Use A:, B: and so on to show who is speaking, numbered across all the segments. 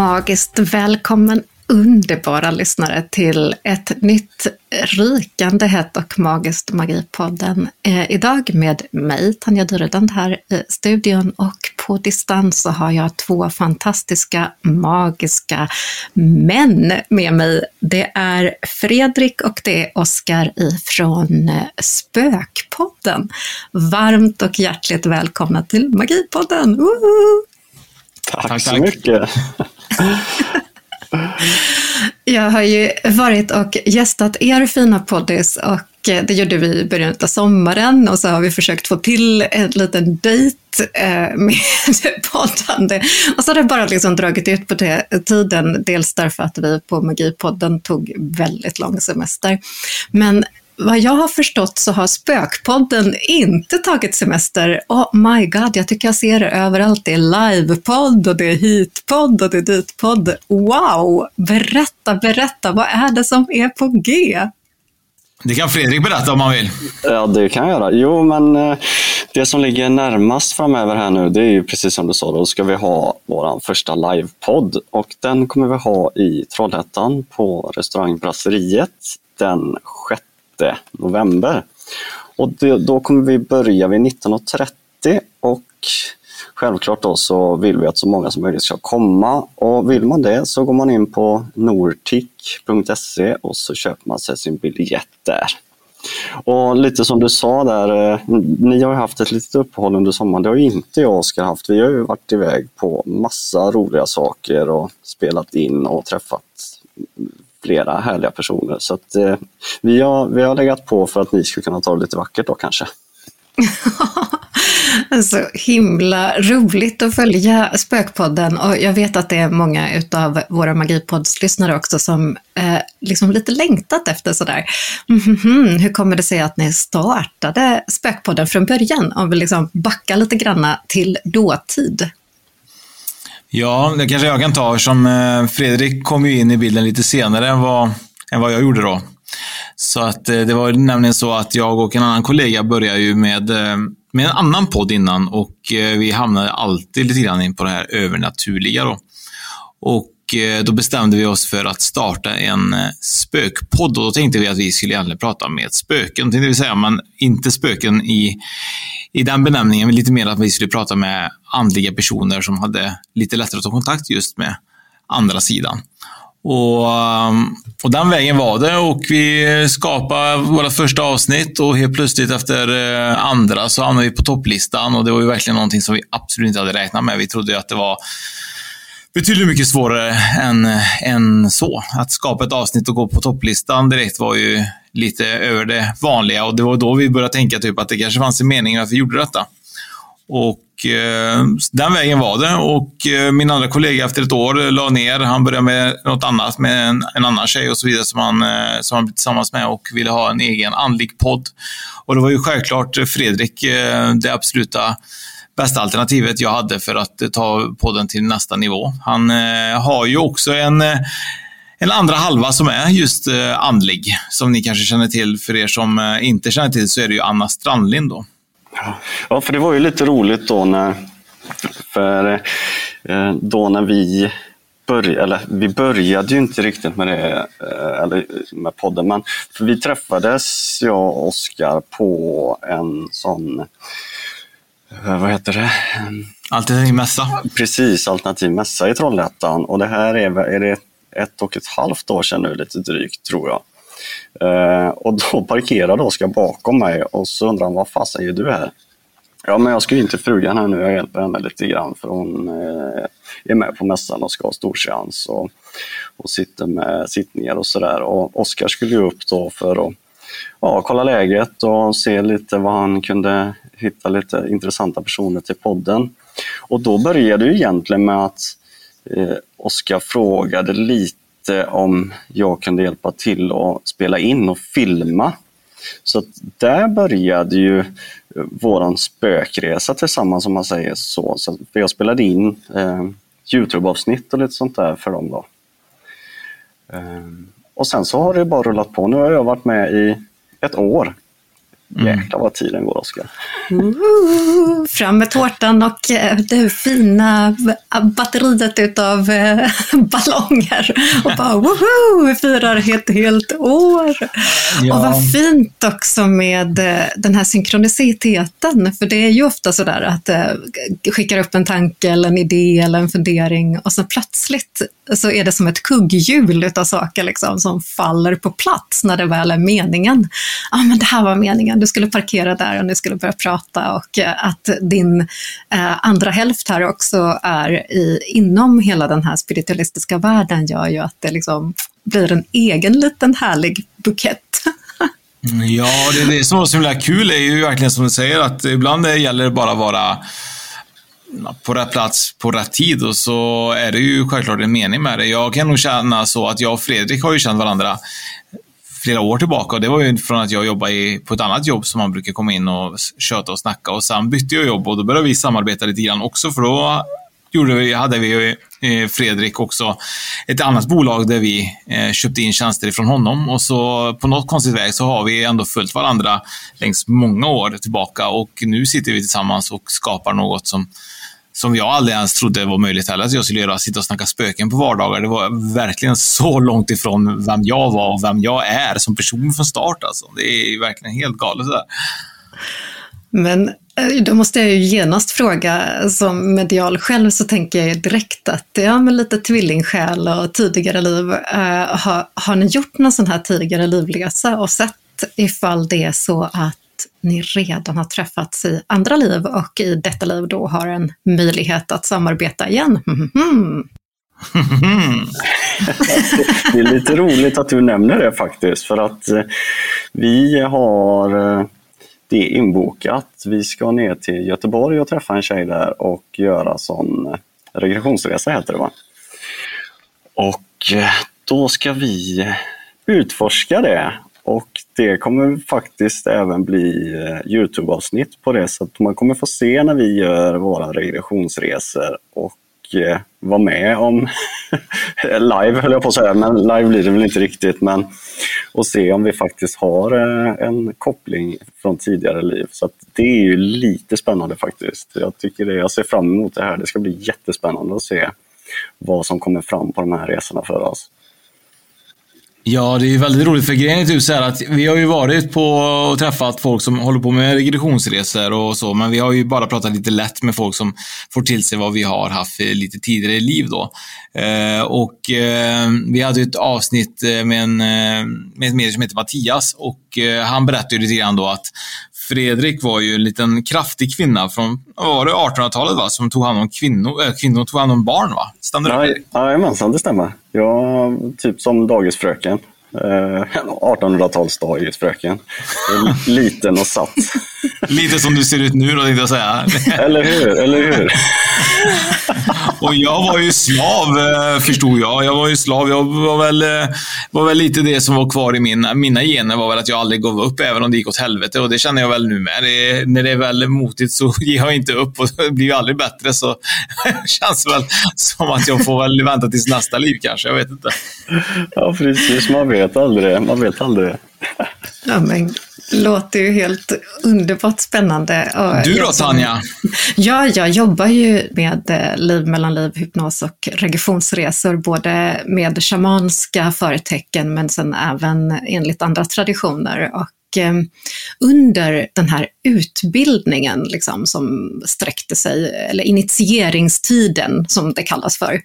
A: Magiskt välkommen underbara lyssnare till ett nytt rykande hett och magiskt Magipodden. Eh, idag med mig, Tanja Dyredand här i studion och på distans så har jag två fantastiska magiska män med mig. Det är Fredrik och det är Oskar ifrån eh, Spökpodden. Varmt och hjärtligt välkomna till Magipodden! Woho!
B: Tack, tack så mycket!
A: Jag har ju varit och gästat er fina poddis och eh, det gjorde vi i början av sommaren och så har vi försökt få till en liten dejt eh, med poddande. Och så har det bara liksom dragit ut på det, tiden, dels därför att vi på Magipodden tog väldigt lång semester. Men vad jag har förstått så har Spökpodden inte tagit semester. Oh my god, jag tycker jag ser det överallt. Det är livepodd och det är hitpodd och det är ditpodd. Wow! Berätta, berätta, vad är det som är på G?
C: Det kan Fredrik berätta om han vill.
B: Ja, det kan jag göra. Jo, men eh, det som ligger närmast framöver här nu, det är ju precis som du sa, då ska vi ha vår första livepodd och den kommer vi ha i Trollhättan på restaurang Brasseriet den 6 november. Och då, då kommer vi börja vid 19.30 och självklart då så vill vi att så många som möjligt ska komma. Och vill man det så går man in på nortic.se och så köper man sig sin biljett där. Och lite som du sa där, eh, ni har haft ett litet uppehåll under sommaren. Det har inte jag och Oskar haft. Vi har ju varit iväg på massa roliga saker och spelat in och träffat flera härliga personer. Så att, eh, vi, har, vi har legat på för att ni ska kunna ta det lite vackert då kanske.
A: Så himla roligt att följa Spökpodden och jag vet att det är många av våra Magipodds-lyssnare också som eh, liksom lite längtat efter sådär, mm -hmm, hur kommer det sig att ni startade Spökpodden från början? Om vi liksom backar lite granna till dåtid.
C: Ja, det kanske jag kan ta som eh, Fredrik kom ju in i bilden lite senare än vad, än vad jag gjorde då. Så att eh, det var nämligen så att jag och en annan kollega började ju med, eh, med en annan podd innan och vi hamnade alltid lite grann in på det här övernaturliga då. Och Eh, då bestämde vi oss för att starta en eh, spökpodd och då tänkte vi att vi skulle egentligen prata med spöken, det vill säga, men inte spöken i i den benämningen lite mer att vi skulle prata med andliga personer som hade lite lättare att ta kontakt just med andra sidan. Och, ehm, och den vägen var det och vi skapade våra första avsnitt och helt plötsligt efter eh, andra så hamnade vi på topplistan och det var ju verkligen någonting som vi absolut inte hade räknat med. Vi trodde att det var betydligt mycket svårare än, än så. Att skapa ett avsnitt och gå på topplistan direkt var ju lite över det vanliga och det var då vi började tänka typ att det kanske fanns en mening att vi gjorde detta. Och eh, den vägen var det och eh, min andra kollega efter ett år la ner. Han började med något annat med en, en annan tjej och så vidare som han, eh, som han blev tillsammans med och ville ha en egen andlig podd. Och det var ju självklart Fredrik eh, det absoluta bästa alternativet jag hade för att ta podden till nästa nivå. Han eh, har ju också en eh, en andra halva som är just eh, andlig, som ni kanske känner till. För er som eh, inte känner till så är det ju Anna Strandlind då.
B: Ja, för det var ju lite roligt då när, för, eh, då när vi började, eller vi började ju inte riktigt med det, eh, eller med podden, men för vi träffades, jag och Oskar, på en sån Eh, vad heter det?
C: Alternativ mässa.
B: Precis, alternativ mässa i Trollhättan. Och det här är, är det ett och ett halvt år sedan nu, lite drygt tror jag. Uh, och då parkerade Oskar bakom mig och så undrar han, vad fasen gör du här? Ja, men jag ska in till frugan här nu, jag hjälper henne lite grann för hon uh, är med på mässan och ska ha storseans och, och sitter med sittningar och sådär. Och Oskar skulle ju upp då för att ja, kolla läget och se lite vad han kunde hitta lite intressanta personer till podden. Och då började det egentligen med att eh, Oskar frågade lite om jag kunde hjälpa till att spela in och filma. Så där började ju eh, våran spökresa tillsammans om man säger så. så för jag spelade in eh, Youtube-avsnitt och lite sånt där för dem. Då. Eh, och sen så har det bara rullat på. Nu har jag varit med i ett år Jäklar vad tiden går, Oskar.
A: Fram med tårtan och eh, det fina batteriet utav eh, ballonger. Och bara woho, vi firar ett helt år. Ja. Och vad fint också med eh, den här synkroniciteten. För det är ju ofta sådär att eh, skickar upp en tanke eller en idé eller en fundering och så plötsligt så är det som ett kugghjul utav saker liksom, som faller på plats när det väl är meningen. Ja, ah, men det här var meningen, du skulle parkera där och ni skulle börja prata och eh, att din eh, andra hälft här också är i, inom hela den här spiritualistiska världen gör ju att det liksom blir en egen liten härlig bukett.
C: Ja, det, det som var så himla kul är ju verkligen som du säger att ibland gäller det bara att vara på rätt plats på rätt tid och så är det ju självklart en mening med det. Jag kan nog känna så att jag och Fredrik har ju känt varandra flera år tillbaka. Och det var ju från att jag jobbade på ett annat jobb som man brukar komma in och köta och snacka. Och sen bytte jag jobb och då började vi samarbeta lite grann också för då gjorde vi, hade vi eh, Fredrik också ett annat bolag där vi eh, köpte in tjänster ifrån honom. Och så på något konstigt väg så har vi ändå följt varandra längs många år tillbaka. Och nu sitter vi tillsammans och skapar något som som jag aldrig ens trodde var möjligt heller att jag skulle göra, sitta och snacka spöken på vardagar. Det var verkligen så långt ifrån vem jag var och vem jag är som person från start. Alltså. Det är verkligen helt galet. Sådär.
A: Men eh, då måste jag ju genast fråga, som medial själv så tänker jag direkt att ja, med lite tvillingsjäl och tidigare liv, eh, har, har ni gjort någon sån här tidigare livresa och sett ifall det är så att ni redan har träffats i andra liv och i detta liv då har en möjlighet att samarbeta igen.
B: det är lite roligt att du nämner det faktiskt, för att eh, vi har eh, det inbokat. Vi ska ner till Göteborg och träffa en tjej där och göra sån eh, regressionsresa heter det va? Och då ska vi utforska det och det kommer faktiskt även bli eh, Youtube-avsnitt på det, så att man kommer få se när vi gör våra regressionsresor och eh, vara med om live, höll jag på att säga, men live blir det väl inte riktigt, men och se om vi faktiskt har eh, en koppling från tidigare liv. Så det är ju lite spännande faktiskt. Jag tycker det, jag ser fram emot det här. Det ska bli jättespännande att se vad som kommer fram på de här resorna för oss.
C: Ja, det är väldigt roligt för grejen är typ så att vi har ju varit på och träffat folk som håller på med regressionsresor och så, men vi har ju bara pratat lite lätt med folk som får till sig vad vi har haft lite tidigare i liv då. Eh, och eh, vi hade ett avsnitt eh, med en, eh, med en medier som heter Mattias och eh, han berättade ju lite grann då att Fredrik var ju en liten kraftig kvinna från, var det 1800-talet va? Som tog hand om kvinnor, äh, kvinnor tog hand om barn va?
B: Stämmer det? Jajamensan, det stämmer. Jag, typ som dagisfröken. Eh, 1800-talsdagisfröken. Liten och satt.
C: Lite som du ser ut nu då, tänkte jag säga.
B: eller hur, eller hur?
C: och jag var ju slav, eh, förstod jag. Jag var ju slav. Jag var väl, eh, var väl lite det som var kvar i min, mina gener, var väl att jag aldrig gav upp, även om det gick åt helvete. Och det känner jag väl nu med. Det, när det är väl motigt så ger jag inte upp och det blir ju aldrig bättre. Så det känns väl som att jag får väl vänta tills nästa liv kanske. Jag vet inte.
B: Ja, precis. Man vet aldrig. Man vet aldrig.
A: Ja, men låter ju helt underbart spännande.
C: Du då Tanja?
A: Ja, jag jobbar ju med eh, liv mellan liv, hypnos och regressionsresor, både med shamanska förtecken men sen även enligt andra traditioner. Och eh, under den här utbildningen liksom, som sträckte sig, eller initieringstiden som det kallas för,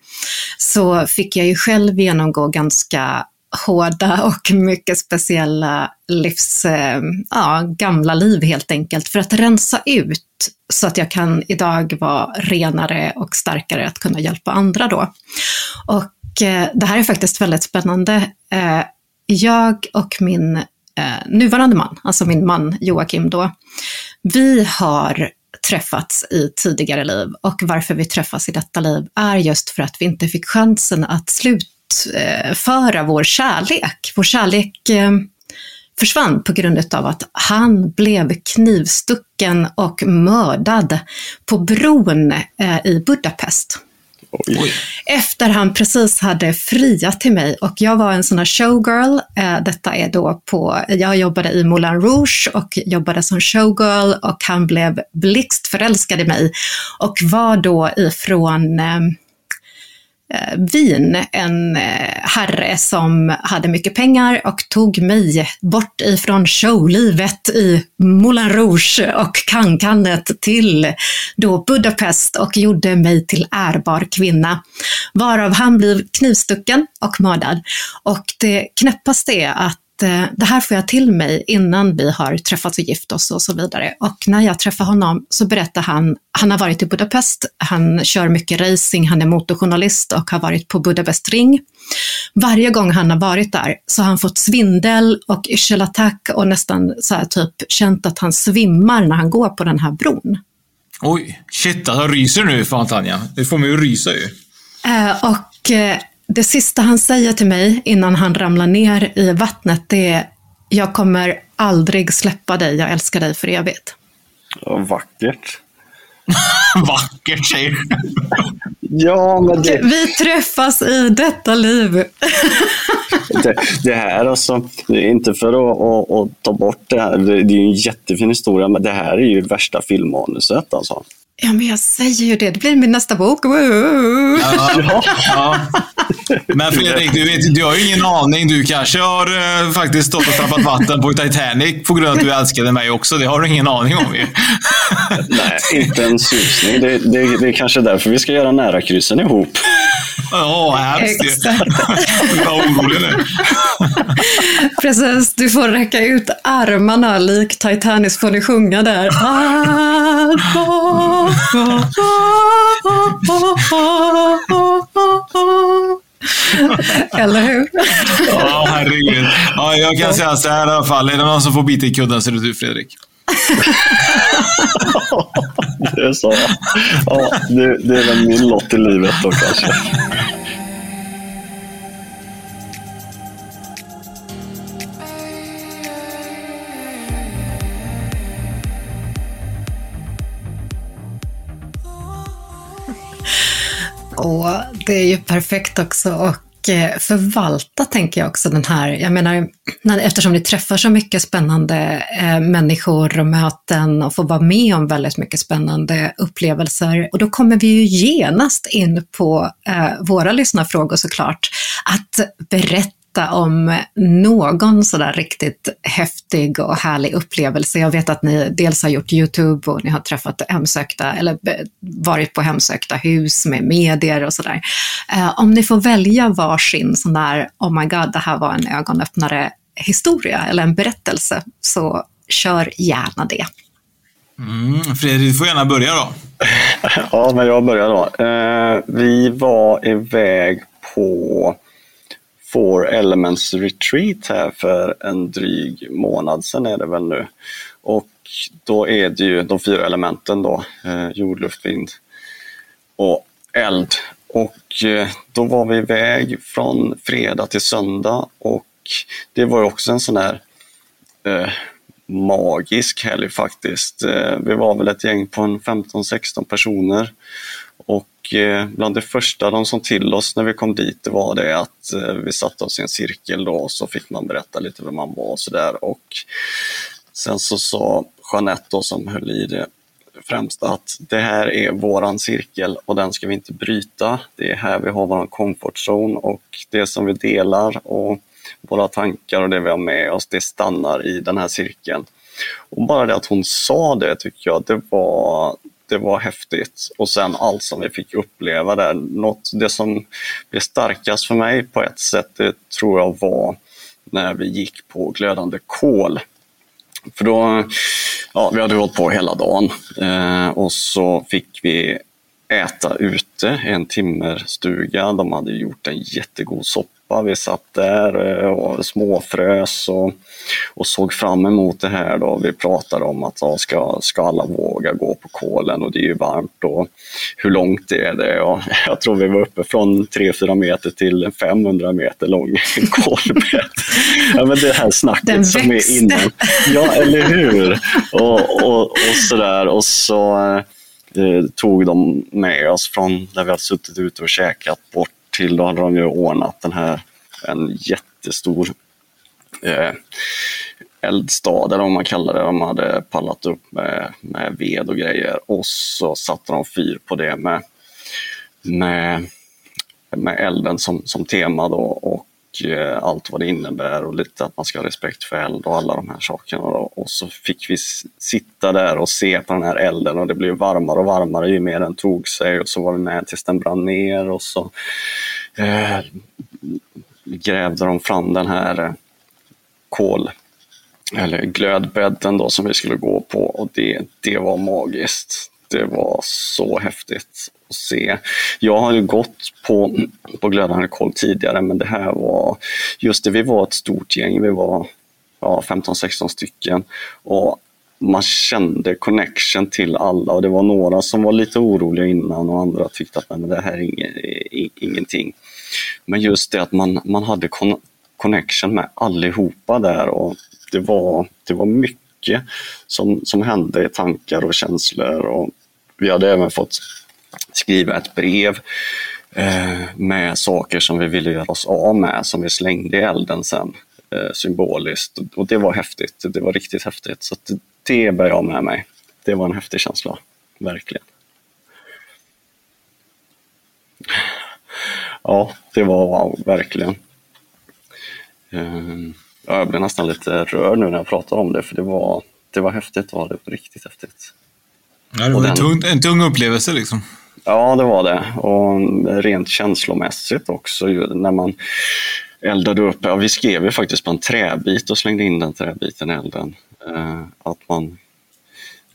A: så fick jag ju själv genomgå ganska hårda och mycket speciella livs, eh, ja, gamla liv helt enkelt, för att rensa ut så att jag kan idag vara renare och starkare att kunna hjälpa andra då. Och eh, det här är faktiskt väldigt spännande. Eh, jag och min nuvarande man, alltså min man Joakim då, vi har träffats i tidigare liv och varför vi träffas i detta liv är just för att vi inte fick chansen att sluta utföra vår kärlek. Vår kärlek eh, försvann på grund av att han blev knivstucken och mördad på bron eh, i Budapest. Oj. Efter han precis hade friat till mig och jag var en sån här showgirl. Eh, detta är då på, jag jobbade i Moulin Rouge och jobbade som showgirl och han blev blixtförälskad i mig och var då ifrån Eh, Wien, en eh, herre som hade mycket pengar och tog mig bort ifrån showlivet i Moulin Rouge och Cancanet till då Budapest och gjorde mig till ärbar kvinna. Varav han blev knivstucken och mördad. Och det knäppaste är att Eh, det här får jag till mig innan vi har träffats och gift oss och så vidare. Och när jag träffar honom så berättar han, han har varit i Budapest, han kör mycket racing, han är motorjournalist och har varit på Budapest ring. Varje gång han har varit där så har han fått svindel och yrselattack och nästan så här typ känt att han svimmar när han går på den här bron.
C: Oj, shit alltså ryser nu fan Tanja. Det får mig att rysa ju.
A: Eh, och eh, det sista han säger till mig innan han ramlar ner i vattnet, det är jag kommer aldrig släppa dig, jag älskar dig för evigt.
B: vackert.
C: vackert säger du.
B: ja, men det...
A: Vi träffas i detta liv.
B: det, det, här alltså, inte för att, att, att, ta bort det här, det, det är en jättefin historia, men det här är ju värsta filmmanuset alltså.
A: Ja, men jag säger ju det. Det blir min nästa bok. Ja,
C: ja. Men Fredrik, du, vet, du har ju ingen aning. Du kanske har uh, faktiskt stått och trampat vatten på Titanic på grund av att du älskade mig också. Det har du ingen aning om ju.
B: Nej, inte en susning. Det, det, det är kanske därför vi ska göra nära kryssen ihop.
C: Ja, hemskt ju. Jag är orolig nu.
A: Precis, du får räcka ut armarna lik Titanic får ni sjunga där. Eller hur?
C: Ja, herregud. Ja, jag kan säga så här i alla fall. Är det någon som får bita i kudden så är det du, Fredrik.
B: det är så. Ja, det, det är väl min lott i livet då kanske.
A: Och det är ju perfekt också att eh, förvalta tänker jag också den här, jag menar eftersom ni träffar så mycket spännande eh, människor och möten och får vara med om väldigt mycket spännande upplevelser. Och då kommer vi ju genast in på eh, våra lyssnarfrågor såklart. Att berätta berätta om någon sådär riktigt häftig och härlig upplevelse. Jag vet att ni dels har gjort YouTube och ni har träffat hemsökta, eller varit på hemsökta hus med medier och sådär. Eh, om ni får välja varsin sån där, oh my god, det här var en ögonöppnare historia eller en berättelse, så kör gärna det.
C: Mm, Fredrik, du får gärna börja då.
B: ja, men jag börjar då. Eh, vi var iväg på Four Elements Retreat här för en dryg månad sedan är det väl nu. Och då är det ju de fyra elementen då, eh, jord, luft, vind och eld. Och eh, då var vi iväg från fredag till söndag och det var ju också en sån här eh, magisk helg faktiskt. Eh, vi var väl ett gäng på en 15-16 personer och eh, bland det första de som till oss när vi kom dit det var det att eh, vi satte oss i en cirkel då och så fick man berätta lite vem man var och sådär. Och sen så sa Jeanette då, som höll i det främsta att det här är våran cirkel och den ska vi inte bryta. Det är här vi har vår comfort zone och det som vi delar och våra tankar och det vi har med oss, det stannar i den här cirkeln. Och bara det att hon sa det tycker jag, det var, det var häftigt. Och sen allt som vi fick uppleva där. Något, det som blev starkast för mig på ett sätt, det tror jag var när vi gick på glödande kol. För då, ja, vi hade hållit på hela dagen eh, och så fick vi äta ute i en timmerstuga. De hade gjort en jättegod soppa soppa. Vi satt där eh, och småfrös och, och såg fram emot det här. Då. Vi pratade om att ja, ska, ska alla våga gå på kolen och det är ju varmt och hur långt är det? Och jag tror vi var uppe från 3-4 meter till 500 meter lång kolbädd. ja, men det här snacket
A: Den
B: som
A: växte.
B: är innan. Ja, eller hur? Och, och, och sådär. Och så eh, tog de med oss från där vi hade suttit ute och käkat bort till, då hade de ju ordnat den här, en jättestor eh, eldstad eller vad man kallar det. De hade pallat upp med, med ved och grejer och så satte de fyr på det med, med, med elden som, som tema då och eh, allt vad det innebär och lite att man ska ha respekt för eld och alla de här sakerna. Och så fick vi sitta där och se på den här elden och det blev varmare och varmare ju mer den tog sig och så var vi med tills den brann ner och så eh, grävde de fram den här eh, kol eller glödbädden då som vi skulle gå på och det, det var magiskt. Det var så häftigt att se. Jag har ju gått på, på glödande koll tidigare men det här var, just det, vi var ett stort gäng, vi var ja, 15-16 stycken och man kände connection till alla och det var några som var lite oroliga innan och andra tyckte att nej, men det här är ingenting. Men just det att man, man hade connection med allihopa där och det var, det var mycket som, som hände i tankar och känslor. Och vi hade även fått skriva ett brev eh, med saker som vi ville göra oss av med, som vi slängde i elden sen eh, symboliskt. Och det var häftigt, det var riktigt häftigt. Så det, det bär jag med mig. Det var en häftig känsla, verkligen. Ja, det var wow, verkligen. Um, Ja, jag blir nästan lite rörd nu när jag pratar om det, för det var, det var häftigt. Det var det riktigt häftigt.
C: Ja, det var en tung, en tung upplevelse liksom.
B: Ja, det var det. Och rent känslomässigt också, när man eldade upp. Ja, vi skrev ju faktiskt på en träbit och slängde in den träbiten i elden. Eh, att man,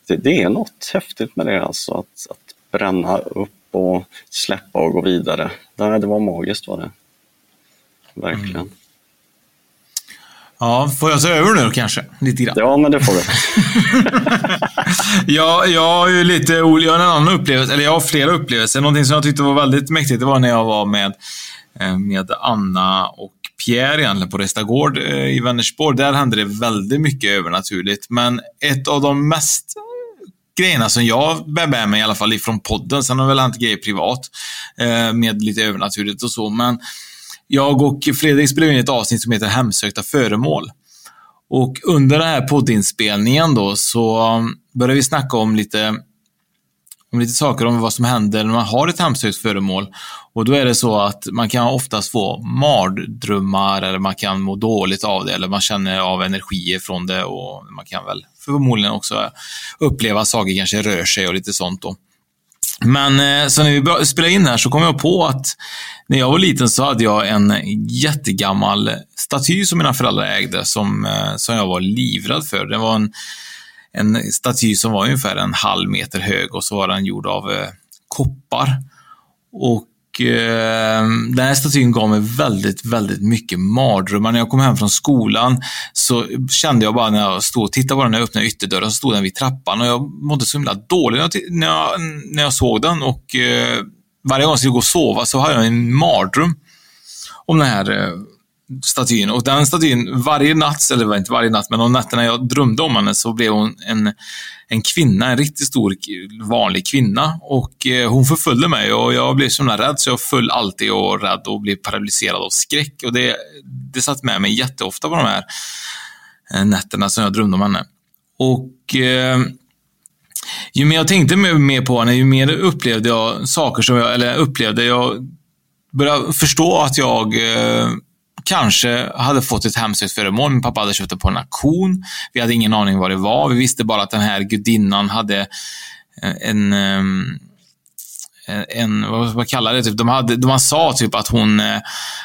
B: det, det, är något häftigt med det, alltså att, att bränna upp och släppa och gå vidare. Det, det var magiskt var det. Verkligen. Mm.
C: Ja, får jag ta över nu kanske? Lite grann.
B: Ja, men det får du.
C: ja, jag har ju lite jag har en annan upplevelse, eller jag har flera upplevelser. Någonting som jag tyckte var väldigt mäktigt, det var när jag var med, eh, med Anna och Pierre egentligen på Restagård eh, i Vänersborg. Där hände det väldigt mycket övernaturligt. Men ett av de mest grejerna som jag bär med mig i alla fall ifrån podden, sen har väl hänt grejer privat eh, med lite övernaturligt och så, men jag och Fredrik spelade in ett avsnitt som heter Hemsökta föremål. Och under den här poddinspelningen då så um, började vi snacka om lite, om lite saker om vad som händer när man har ett hemsökt föremål. Och då är det så att man kan oftast få mardrömmar eller man kan må dåligt av det eller man känner av energier från det och man kan väl förmodligen också uppleva att saker kanske rör sig och lite sånt då. Men eh, så när vi spelade in här så kom jag på att när jag var liten så hade jag en jättegammal staty som mina föräldrar ägde som, eh, som jag var livrädd för. Det var en, en staty som var ungefär en halv meter hög och så var den gjord av eh, koppar. Och eh, den här statyn gav mig väldigt, väldigt mycket mardrömmar. När jag kom hem från skolan så kände jag bara när jag stod och tittade på den, när jag öppnade ytterdörren, så stod den vid trappan och jag mådde så himla dåligt när jag, när jag såg den och eh, varje gång jag skulle gå och sova så hade jag en mardröm om den här eh, statyn. Och den statyn, varje natt, eller inte varje natt, men de nätterna jag drömde om henne så blev hon en, en kvinna, en riktigt stor vanlig kvinna. Och eh, hon förföljde mig och jag blev så rädd så jag föll alltid och rädd och blev paralyserad av skräck. Och det, det satt med mig jätteofta på de här eh, nätterna som jag drömde om henne. Och eh, ju mer jag tänkte mer på henne, ju mer upplevde jag saker som jag, eller upplevde jag började förstå att jag eh, kanske hade fått ett hemsökt föremål. Min pappa hade köpt det på en auktion. Vi hade ingen aning vad det var. Vi visste bara att den här gudinnan hade eh, en, ehm, Eh, en vad, man kallar det? Typ, de hade, man sa typ att hon, eh,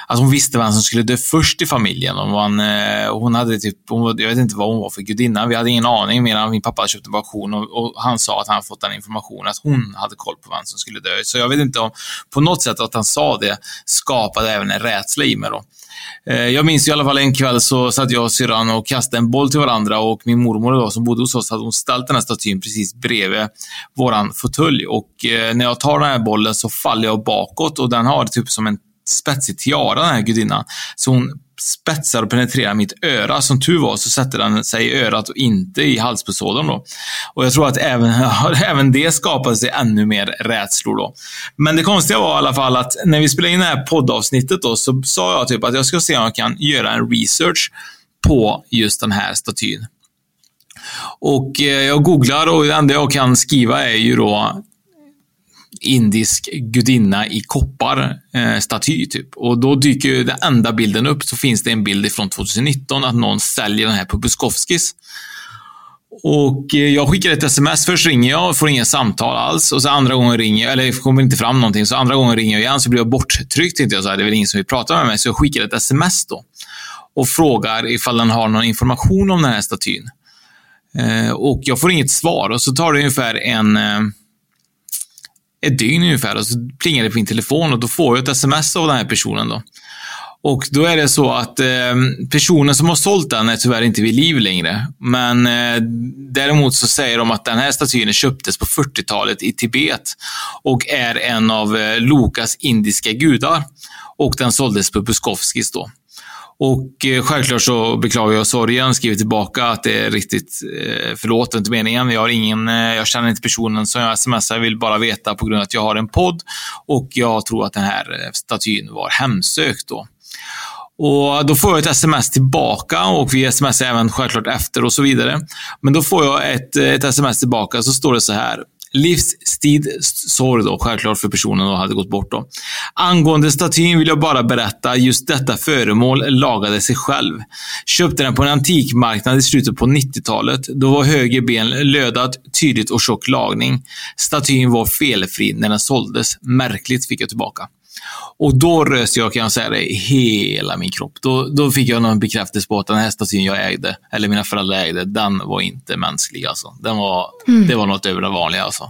C: att hon visste vem som skulle dö först i familjen. Och man, eh, hon hade typ, hon, jag vet inte vad hon var för gudinna. Vi hade ingen aning mer än min pappa hade köpt en auktion och, och, han sa att han fått den informationen att hon hade koll på vem som skulle dö. Så jag vet inte om på något sätt att han sa det skapade även en rädsla i mig. Då. Eh, jag minns i alla fall en kväll så satt jag och syrran och kastade en boll till varandra och min mormor då, som bodde hos oss hade hon ställt den här statyn precis bredvid våran fåtölj. Och eh, när jag tar den här bollen så faller jag bakåt och den har typ som en spetsig tiara, den här gudinnan. Så hon spetsar och penetrerar mitt öra. Som tur var så sätter den sig i örat och inte i halspulsådern då. Och jag tror att även, även det skapade sig ännu mer rädslor då. Men det konstiga var i alla fall att när vi spelade in det här poddavsnittet då så sa jag typ att jag ska se om jag kan göra en research på just den här statyn. Och eh, jag googlar och det enda jag kan skriva är ju då indisk gudinna i koppar eh, staty typ. Och då dyker ju den enda bilden upp, så finns det en bild från 2019 att någon säljer den här på Buskovskis. Och eh, jag skickar ett sms. Först ringer jag och får inget samtal alls. Och så andra gången ringer jag, eller det kommer inte fram någonting. Så andra gången ringer jag igen så blir jag borttryckt. Tänkte jag så här, det är väl ingen som vill prata med mig. Så jag skickar ett sms då. Och frågar ifall den har någon information om den här statyn. Eh, och jag får inget svar. Och så tar det ungefär en eh, ett dygn ungefär och så plingar det på min telefon och då får jag ett sms av den här personen. Då. Och då är det så att eh, personen som har sålt den är tyvärr inte vid liv längre. Men eh, däremot så säger de att den här statyn köptes på 40-talet i Tibet och är en av eh, Lokas indiska gudar. Och den såldes på Buskovskis då. Och eh, självklart så beklagar jag sorgen, skriver tillbaka att det är riktigt, eh, förlåt, inte meningen. Jag, har ingen, eh, jag känner inte personen som jag smsar, jag vill bara veta på grund av att jag har en podd och jag tror att den här eh, statyn var hemsökt då. Och Då får jag ett sms tillbaka och vi smsar även självklart efter och så vidare. Men då får jag ett, ett sms tillbaka så står det så här livstidssorg då, självklart för personen som hade gått bort. Då. Angående statyn vill jag bara berätta, just detta föremål lagade sig själv. Köpte den på en antikmarknad i slutet på 90-talet. Då var höger ben lödat, tydligt och tjock lagning. Statyn var felfri när den såldes. Märkligt, fick jag tillbaka. Och då rös jag, kan jag säga det, hela min kropp. Då, då fick jag någon bekräftelse på att den här statyn jag ägde, eller mina föräldrar ägde, den var inte mänsklig. Alltså. Den var, mm. Det var något över det vanliga. Alltså.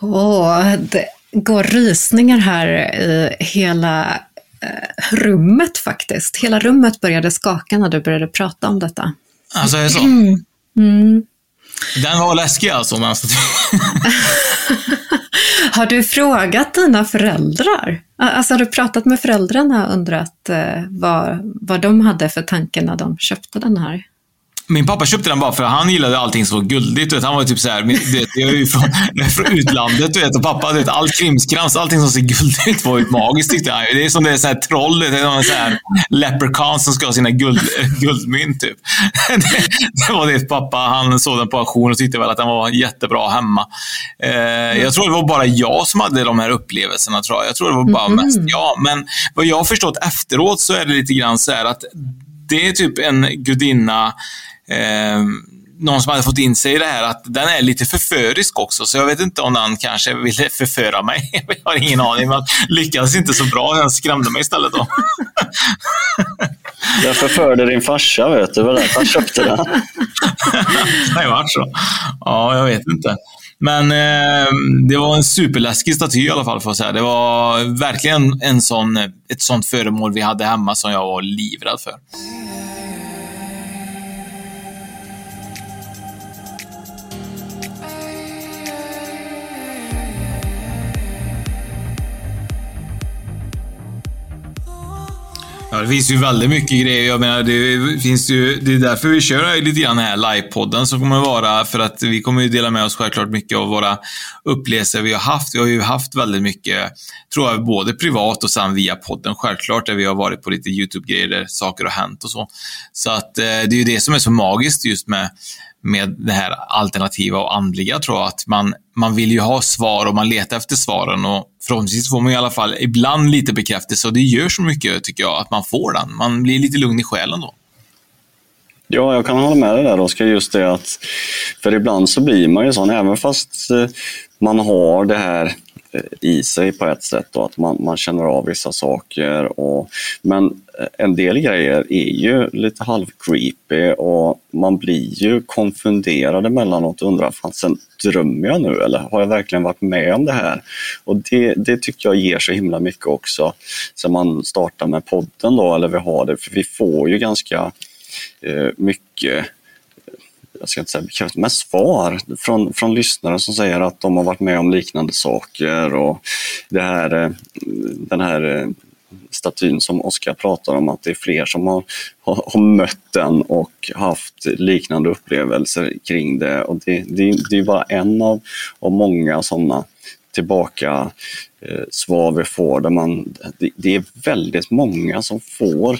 A: Åh, det går rysningar här i hela eh, rummet faktiskt. Hela rummet började skaka när du började prata om detta.
C: Alltså, är det så? Mm. Mm. Den var läskig alltså, statyn.
A: Har du frågat dina föräldrar? Alltså har du pratat med föräldrarna och undrat eh, vad, vad de hade för tanke när de köpte den här?
C: Min pappa köpte den bara för att han gillade allting som var guldigt. Vet. Han var typ såhär, jag är ju från, från utlandet du vet, och pappa, vet, allt krimskrams, allting som ser guldigt var ju magiskt tyckte han. Det är som det är såhär troll, det är någon såhär leprechaun som ska ha sina guld, guldmynt typ. Det, det, var det pappa, han såg den på auktion och tyckte väl att den var jättebra hemma. Eh, jag tror det var bara jag som hade de här upplevelserna, tror jag. Jag tror det var bara mest jag. Men vad jag har förstått efteråt så är det lite grann så att det är typ en gudinna eh, någon som hade fått in sig i det här att den är lite förförisk också, så jag vet inte om den kanske ville förföra mig. Jag har ingen aning, men lyckades inte så bra. Den skrämde mig istället då.
B: Jag förförde din farsa, vet du. Det var därför han köpte den.
C: det varit så. Ja, jag vet inte. Men eh, det var en superläskig staty i alla fall, får jag säga. Det var verkligen en sån, ett sånt föremål vi hade hemma som jag var livrädd för. Ja, det finns ju väldigt mycket grejer. Jag menar, det finns ju, det är därför vi kör lite grann den här livepodden som kommer vara, för att vi kommer ju dela med oss självklart mycket av våra upplevelser vi har haft. Vi har ju haft väldigt mycket, tror jag, både privat och sen via podden självklart, där vi har varit på lite YouTube-grejer där saker har hänt och så. Så att eh, det är ju det som är så magiskt just med med det här alternativa och andliga tror jag. Att man, man vill ju ha svar och man letar efter svaren och förhoppningsvis får man i alla fall ibland lite bekräftelse och det gör så mycket tycker jag att man får den. Man blir lite lugn i själen då.
B: Ja, jag kan hålla med dig där Oskar, just det att för ibland så blir man ju sån, även fast eh, man har det här i sig på ett sätt och att man, man känner av vissa saker. Och, men en del grejer är ju lite halvcreepy och man blir ju konfunderad emellanåt och undrar, fansen drömmer jag nu eller har jag verkligen varit med om det här? Och det, det tycker jag ger så himla mycket också. Sen man startar med podden då, eller vi har det, för vi får ju ganska eh, mycket jag ska inte säga bekräftelse, men svar från, från lyssnare som säger att de har varit med om liknande saker och det här, eh, den här eh, statyn som Oskar pratar om, att det är fler som har, har, har mött den och haft liknande upplevelser kring det. Och det, det, det är bara en av, av många sådana tillbaka eh, svar vi får. Där man, det, det, är väldigt många som får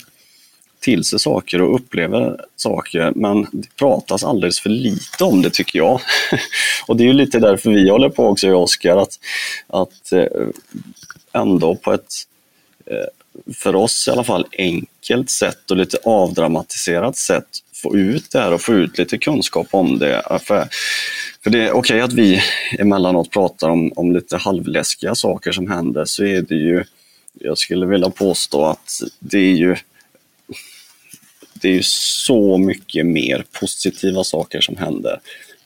B: till sig saker och upplever saker, men det pratas alldeles för lite om det tycker jag. och det är ju lite därför vi håller på också, jag och Oskar, att, att eh, ändå på ett eh, för oss i alla fall enkelt sätt och lite avdramatiserat sätt få ut det här och få ut lite kunskap om det. För, för det är okej okay att vi emellanåt pratar om, om lite halvläskiga saker som händer, så är det ju, jag skulle vilja påstå att det är ju det är ju så mycket mer positiva saker som händer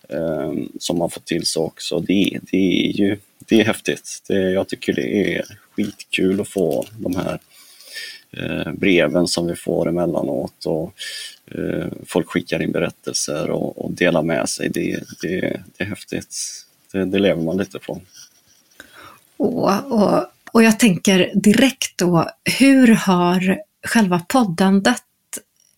B: eh, som man får till sig också. Det, det är ju det är häftigt. Det, jag tycker det är skitkul att få de här eh, breven som vi får emellanåt och eh, folk skickar in berättelser och, och delar med sig. Det, det, det är häftigt. Det, det lever man lite på.
A: Och, och, och jag tänker direkt då, hur har själva poddandet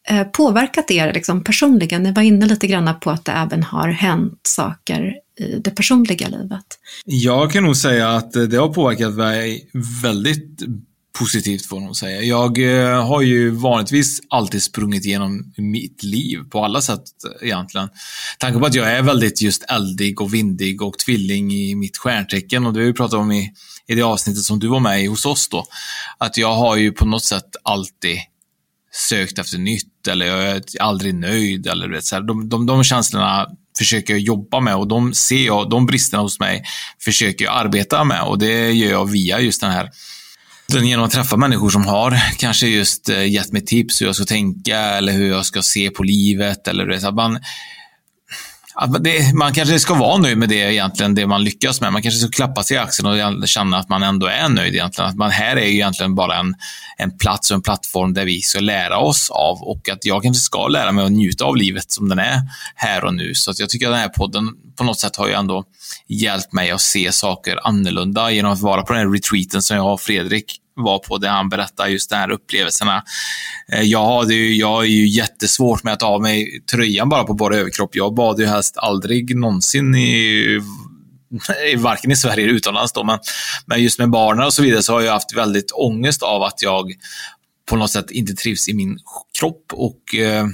A: Eh, påverkat er liksom personligen? Ni var inne lite grann på att det även har hänt saker i det personliga livet.
C: Jag kan nog säga att det har påverkat mig väldigt positivt får man säga. Jag eh, har ju vanligtvis alltid sprungit igenom mitt liv på alla sätt eh, egentligen. Tanke på att jag är väldigt just eldig och vindig och tvilling i mitt stjärntecken och det har vi pratat om i, i det avsnittet som du var med i hos oss då. Att jag har ju på något sätt alltid sökt efter nytt eller jag är aldrig nöjd. Eller, vet, så här, de, de, de känslorna försöker jag jobba med och de ser jag, de bristerna hos mig försöker jag arbeta med och det gör jag via just den här genom att träffa människor som har kanske just eh, gett mig tips hur jag ska tänka eller hur jag ska se på livet. Eller det, så man, det, man kanske ska vara nöjd med det egentligen, det man lyckas med. Man kanske ska klappa sig i axeln och känna att man ändå är nöjd egentligen. Att man här är egentligen bara en, en plats och en plattform där vi ska lära oss av och att jag kanske ska lära mig att njuta av livet som den är här och nu. Så att jag tycker att den här podden på något sätt har ju ändå hjälpt mig att se saker annorlunda genom att vara på den här retreaten som jag och Fredrik var på där han berättar just de här upplevelserna. Eh, jag, hade ju, jag är ju jättesvårt med att ta av mig tröjan bara på bara överkropp. Jag bad ju helst aldrig någonsin i varken i Sverige eller utomlands. Då, men, men just med barnen och så vidare så har jag haft väldigt ångest av att jag på något sätt inte trivs i min kropp. och eh,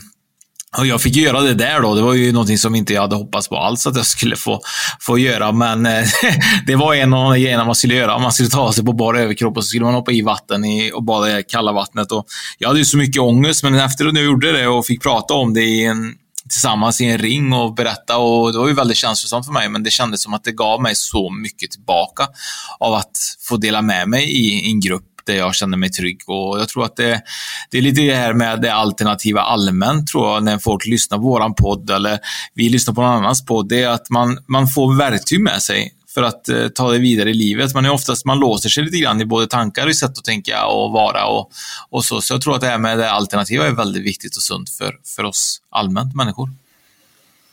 C: och jag fick göra det där då. Det var ju någonting som inte jag hade hoppats på alls att jag skulle få, få göra. Men eh, det var en av de grejerna man skulle göra. Man skulle ta sig på bara överkropp och så skulle man hoppa i vatten i, och bada i kalla vattnet. Och jag hade ju så mycket ångest, men efter att jag gjorde det och fick prata om det i en, tillsammans i en ring och berätta. Och det var ju väldigt känslosamt för mig, men det kändes som att det gav mig så mycket tillbaka av att få dela med mig i en grupp där jag känner mig trygg. Och jag tror att det, det är lite det här med det alternativa allmänt, tror jag, när folk lyssnar på våran podd eller vi lyssnar på någon annans podd. Det är att man, man får verktyg med sig för att eh, ta det vidare i livet. Man är oftast, man låser sig lite grann i både tankar och sätt att tänka och vara och, och så. Så jag tror att det här med det alternativa är väldigt viktigt och sunt för, för oss allmänt människor.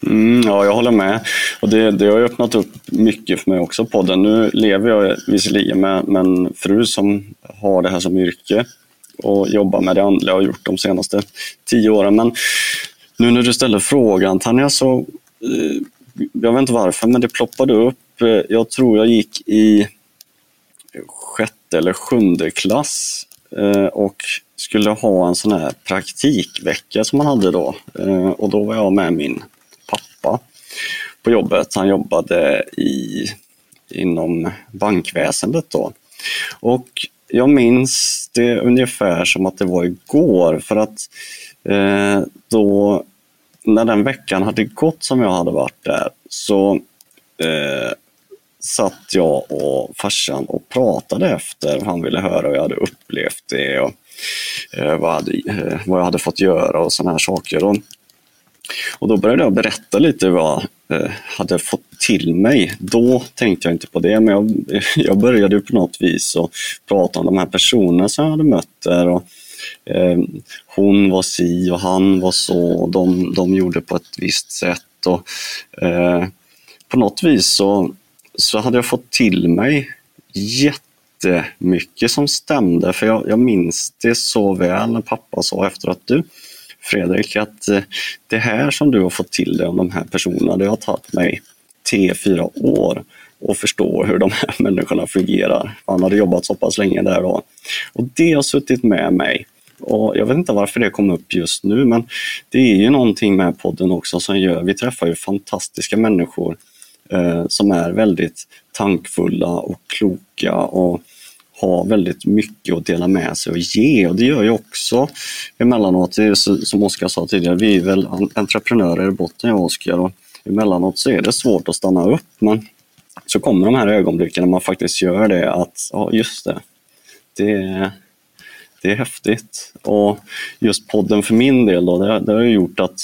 B: Mm, ja, jag håller med. Och det, det har öppnat upp mycket för mig också, podden. Nu lever jag visserligen med, med en fru som har det här som yrke och jobbar med det andliga och har gjort de senaste tio åren. Men nu när du ställer frågan Tanja, så eh, jag vet inte varför, men det ploppade upp. Eh, jag tror jag gick i sjätte eller sjunde klass eh, och skulle ha en sån här praktikvecka som man hade då. Och då var jag med min pappa på jobbet. Han jobbade i, inom bankväsendet då. Och jag minns det ungefär som att det var igår för att eh, då när den veckan hade gått som jag hade varit där så eh, satt jag och farsan och pratade efter. Han ville höra hur jag hade upplevt det och eh, vad, hade, eh, vad jag hade fått göra och sådana här saker. Och och då började jag berätta lite vad jag hade fått till mig. Då tänkte jag inte på det, men jag, jag började på något vis att prata om de här personerna som jag hade mött där. Och, eh, hon var si och han var så, och de, de gjorde på ett visst sätt. Och, eh, på något vis så, så hade jag fått till mig jätte jättemycket som stämde. För jag, jag minns det så väl när pappa sa efter att du Fredrik, att eh, det här som du har fått till dig om de här personerna, det har tagit mig tre, fyra år att förstå hur de här människorna fungerar. Han hade jobbat så pass länge där då. Och det har suttit med mig. Och jag vet inte varför det kom upp just nu, men det är ju någonting med podden också som gör, vi träffar ju fantastiska människor eh, som är väldigt tankfulla och kloka och har väldigt mycket att dela med sig och ge. Och det gör jag också emellanåt, som Oskar sa tidigare, vi är väl entreprenörer i botten, jag och Oskar. Och emellanåt så är det svårt att stanna upp, men så kommer de här ögonblicken när man faktiskt gör det, att ja, just det, det, det är häftigt. Och just podden för min del, då, det, det har gjort att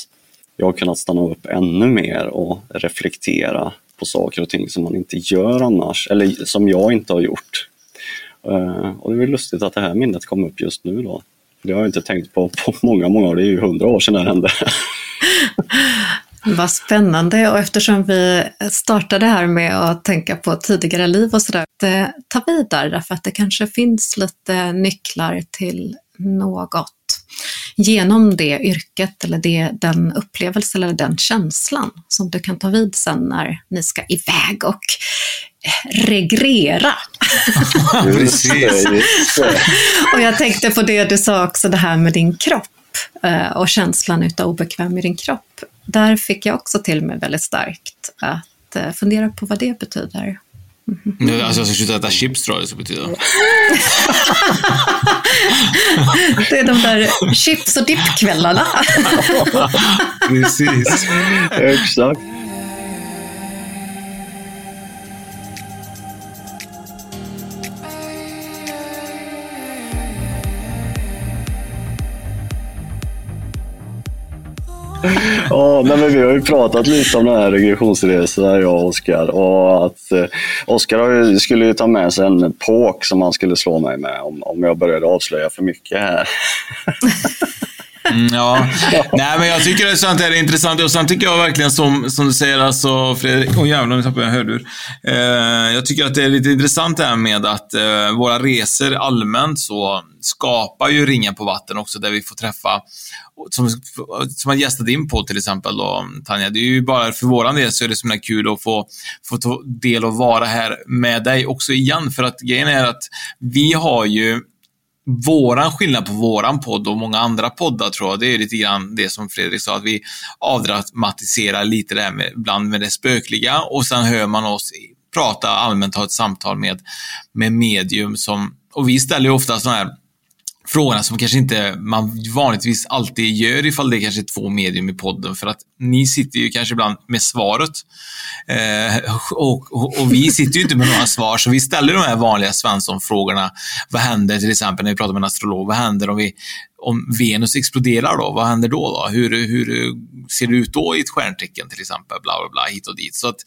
B: jag har kunnat stanna upp ännu mer och reflektera på saker och ting som man inte gör annars, eller som jag inte har gjort. Eh, och det är lustigt att det här minnet kom upp just nu då. Det har jag inte tänkt på på många, många år. Det är ju hundra år sedan det hände.
A: Vad spännande och eftersom vi startade här med att tänka på tidigare liv och sådär, eh, ta vid där därför att det kanske finns lite nycklar till något genom det yrket eller det, den upplevelsen eller den känslan som du kan ta vid sen när ni ska iväg och regrera.
C: Precis.
A: och jag tänkte på det du sa också, det här med din kropp eh, och känslan utav obekväm i din kropp. Där fick jag också till mig väldigt starkt att eh, fundera på vad det betyder.
C: Mm. Alltså jag ska sluta äta chips tror jag det ska betyda.
A: det är de där chips och dippkvällarna.
C: Precis.
B: Exakt. Ja, men vi har ju pratat lite om den här regressionsresan, jag och Oskar. Och att eh, Oskar skulle ju ta med sig en påk som han skulle slå mig med om, om jag började avslöja för mycket här.
C: Mm, ja, nej men jag tycker det är sant, det är intressant och sen tycker jag verkligen som, som du säger alltså Fredrik, åh oh, jävlar nu tappade jag hörlur. Eh, jag tycker att det är lite intressant det här med att eh, våra resor allmänt så skapar ju ringen på vatten också där vi får träffa, som, som har gästat din på till exempel då, Tanja. Det är ju bara för våran del så är det så himla kul att få, få ta del och vara här med dig också igen. För att grejen är att vi har ju våran skillnad på våran podd och många andra poddar tror jag, det är lite grann det som Fredrik sa, att vi avdramatiserar lite det här med, ibland med det spökliga. Och sen hör man oss prata allmänt, ha ett samtal med, med medium som, och vi ställer ju ofta sådana här frågorna som kanske inte man vanligtvis alltid gör ifall det är kanske är två medium i podden. För att ni sitter ju kanske ibland med svaret. Eh, och, och, och, vi sitter ju inte med några svar, så vi ställer de här vanliga Svensson-frågorna. Vad händer till exempel när vi pratar med en astrolog? Vad händer om, vi, om Venus exploderar då? Vad händer då? då? Hur, hur ser det ut då i ett stjärntecken till exempel? Bla, bla, bla, hit och dit. Så att,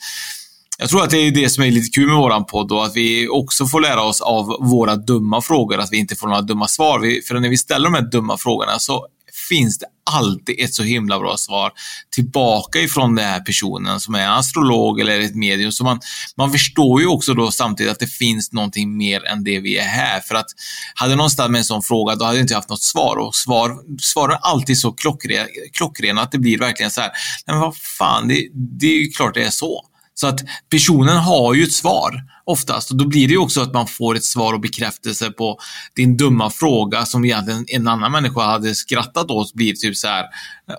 C: jag tror att det är det som är lite kul med våran podd och att vi också får lära oss av våra dumma frågor, att vi inte får några dumma svar. Vi, för när vi ställer de här dumma frågorna så finns det alltid ett så himla bra svar tillbaka ifrån den här personen som är astrolog eller ett medium. Så man, man förstår ju också då samtidigt att det finns någonting mer än det vi är här. För att hade någon ställt mig en sån fråga, då hade jag inte haft något svar. Och svar, svar är alltid så klockrena, klockrena att det blir verkligen så här, nej men vad fan, det, det är ju klart det är så. Så att personen har ju ett svar oftast och då blir det ju också att man får ett svar och bekräftelse på din dumma fråga som egentligen en annan människa hade skrattat åt. Blir typ så här.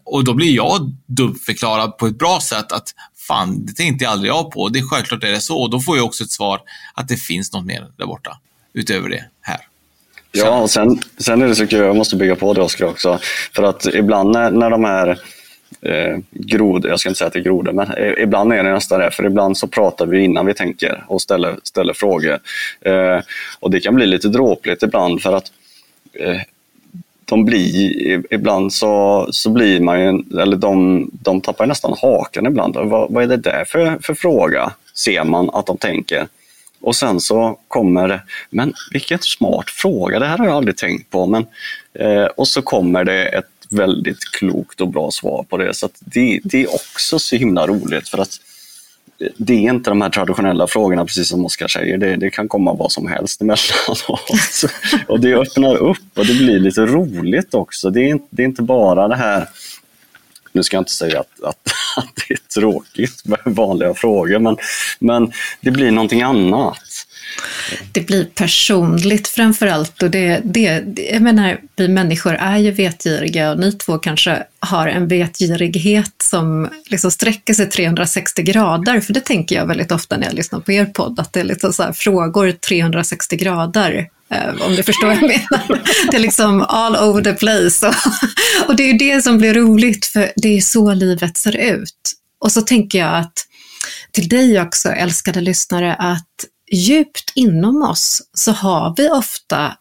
C: Och då blir jag dumförklarad på ett bra sätt att fan, det tänkte jag aldrig jag på. Det är självklart är det så. Och då får jag också ett svar att det finns något mer där borta utöver det här.
B: Ja, och sen, sen är det så kul, jag måste bygga på det Oskar också. För att ibland när, när de här eh, grod, jag ska inte säga att det är grodor, men eh, ibland är det nästan det. För ibland så pratar vi innan vi tänker och ställer, ställer frågor. Eh, och det kan bli lite dråpligt ibland för att eh, de blir, ibland så, så blir man ju, eller de, de tappar nästan hakan ibland. Vad, vad är det där för, för fråga? Ser man att de tänker. Och sen så kommer det, men vilken smart fråga, det här har jag aldrig tänkt på. Men, eh, och så kommer det ett väldigt klokt och bra svar på det. Så det, det, är också så himla roligt för att eh, det är inte de här traditionella frågorna, precis som Oskar säger. Det, det, kan komma vad som helst emellanåt. och det öppnar upp och det blir lite roligt också. Det är, det är inte bara det här nu ska jag inte säga att, att, att det är tråkigt med vanliga frågor, men, men det blir någonting annat.
A: Det blir personligt framför allt och det, det, jag menar, vi människor är ju vetgiriga och ni två kanske har en vetgirighet som liksom sträcker sig 360 grader, för det tänker jag väldigt ofta när jag lyssnar på er podd, att det är lite så frågor 360 grader eh, om du förstår vad jag menar. Det är liksom all over the place. Och, och det är det som blir roligt, för det är så livet ser ut. Och så tänker jag att till dig också, älskade lyssnare, att djupt inom oss så har vi ofta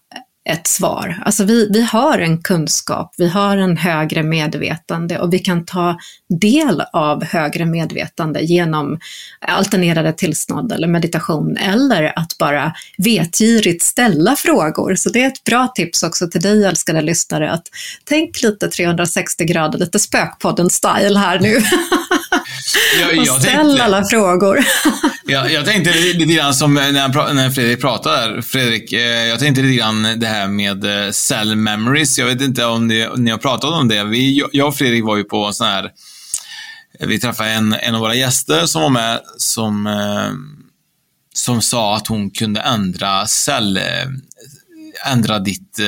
A: ett svar. Alltså vi, vi har en kunskap, vi har en högre medvetande och vi kan ta del av högre medvetande genom alternerade tillstånd eller meditation eller att bara vetgirigt ställa frågor. Så det är ett bra tips också till dig älskade lyssnare att tänk lite 360 grader, lite Spökpodden-style här nu. Jag, jag ställ tänkte, alla frågor.
C: jag, jag tänkte lite grann som när, när Fredrik pratade Fredrik, eh, jag tänkte lite grann det här med eh, cell memories. Jag vet inte om ni, ni har pratat om det. Vi, jag och Fredrik var ju på sån här, vi träffade en, en av våra gäster som var med som, eh, som sa att hon kunde ändra cell, ändra ditt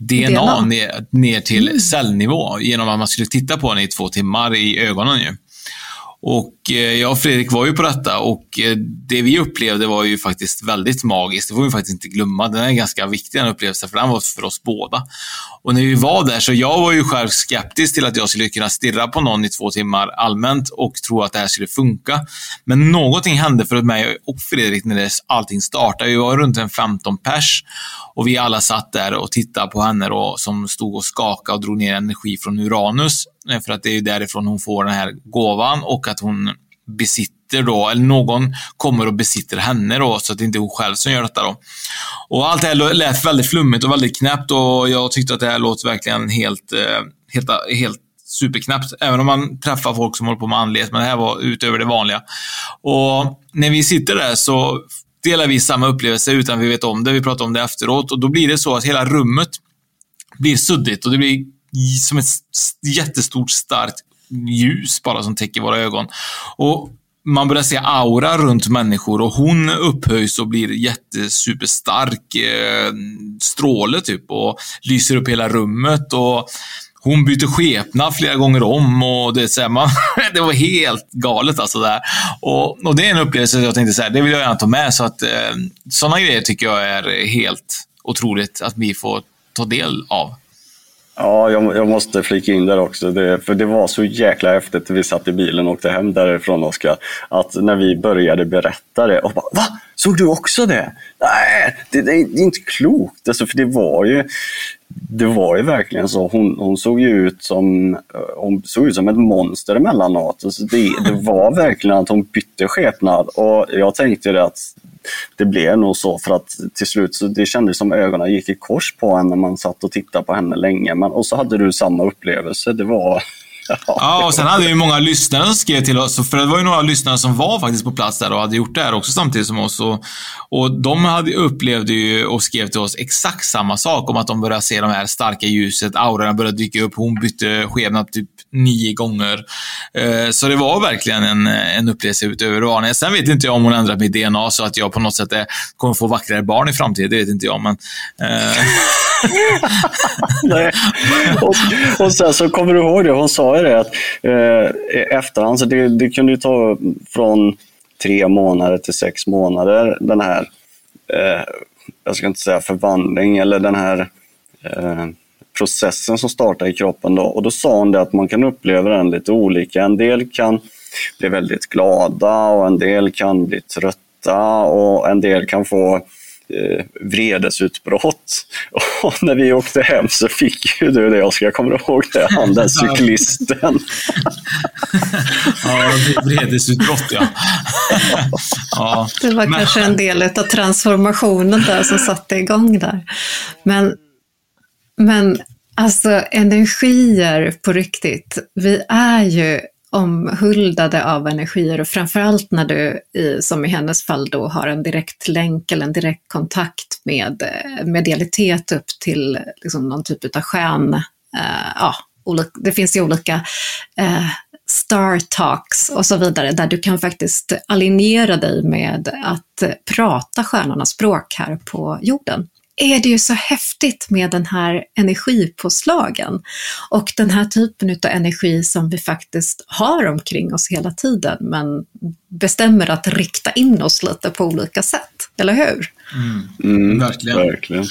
C: DNA, DNA. Ner, ner till mm. cellnivå genom att man skulle titta på den i två timmar i ögonen. Ju. Och eh, Eh, jag och Fredrik var ju på detta och eh, det vi upplevde var ju faktiskt väldigt magiskt. Det får vi faktiskt inte glömma. Den är ganska viktig den upplevelsen, för den var för oss båda. Och när vi var där, så jag var ju själv skeptisk till att jag skulle kunna stirra på någon i två timmar allmänt och tro att det här skulle funka. Men någonting hände för mig och Fredrik när allting startade. Vi var runt en 15 pers och vi alla satt där och tittade på henne då, som stod och skakade och drog ner energi från Uranus. Eh, för att det är ju därifrån hon får den här gåvan och att hon besitter då, eller någon kommer och besitter henne då, så att det inte är hon själv som gör detta då. Och allt det här lät väldigt flummigt och väldigt knäppt och jag tyckte att det här låter verkligen helt, eh, helt, eh, helt superknäppt. Även om man träffar folk som håller på med andlighet, men det här var utöver det vanliga. Och när vi sitter där så delar vi samma upplevelse utan vi vet om det. Vi pratar om det efteråt och då blir det så att hela rummet blir suddigt och det blir som ett jättestort starkt ljus bara som täcker våra ögon. Och man börjar se aura runt människor och hon upphöjs och blir jättesuperstark eh, stråle typ och lyser upp hela rummet och hon byter skepnad flera gånger om och det, så här, man, det var helt galet alltså. Där. Och, och det är en upplevelse jag tänkte så det vill jag gärna ta med. Så att, eh, sådana grejer tycker jag är helt otroligt att vi får ta del av.
B: Ja, jag, jag, måste flika in där också. Det, för det var så jäkla häftigt. Vi satt i bilen och åkte hem därifrån, Oskar. Att när vi började berätta det. Och bara, Va? Såg du också det? Nej, det, det är inte klokt. Alltså, för det var ju det var ju verkligen så. Hon, hon, såg ju ut som, hon såg ut som ett monster emellanåt. Alltså det, det var verkligen att hon bytte skepnad. Och jag tänkte att det blev nog så för att till slut så det kändes som ögonen gick i kors på henne när man satt och tittade på henne länge. Men, och så hade du samma upplevelse. Det var
C: Ja, och sen hade vi många lyssnare som skrev till oss. För det var ju några lyssnare som var faktiskt på plats där och hade gjort det här också samtidigt som oss. Och, och de hade, upplevde ju och skrev till oss exakt samma sak om att de började se de här starka ljuset, aurorna började dyka upp. Hon bytte skepnad typ nio gånger. Eh, så det var verkligen en, en upplevelse utöver vanliga. Sen vet inte jag om hon ändrat mitt DNA så att jag på något sätt är, kommer få vackrare barn i framtiden. Det vet inte jag, men... Eh.
B: Nej. Och, och sen så kommer du ihåg det, hon sa ju det att eh, efterhand, så det, det kunde ju ta från tre månader till sex månader den här, eh, jag ska inte säga förvandling, eller den här eh, processen som startar i kroppen. Då. Och då sa hon det att man kan uppleva den lite olika. En del kan bli väldigt glada och en del kan bli trötta och en del kan få eh, vredesutbrott. Och när vi åkte hem så fick ju du det, Oskar, jag kommer ihåg det, han den cyklisten.
C: ja, vredesutbrott ja.
A: ja. Det var Men... kanske en del av transformationen där som satte igång där. Men, men alltså energier på riktigt, vi är ju omhuldade av energier och framförallt när du, som i hennes fall då, har en direkt länk eller en direkt kontakt med eh, medialitet upp till liksom, någon typ av stjärn, Uh, eh, ja, det finns ju olika uh, star talks och så vidare, där du kan faktiskt alignera dig med att prata stjärnornas språk här på jorden är det ju så häftigt med den här energipåslagen och den här typen av energi som vi faktiskt har omkring oss hela tiden, men bestämmer att rikta in oss lite på olika sätt, eller hur?
B: Mm. Mm, verkligen. verkligen.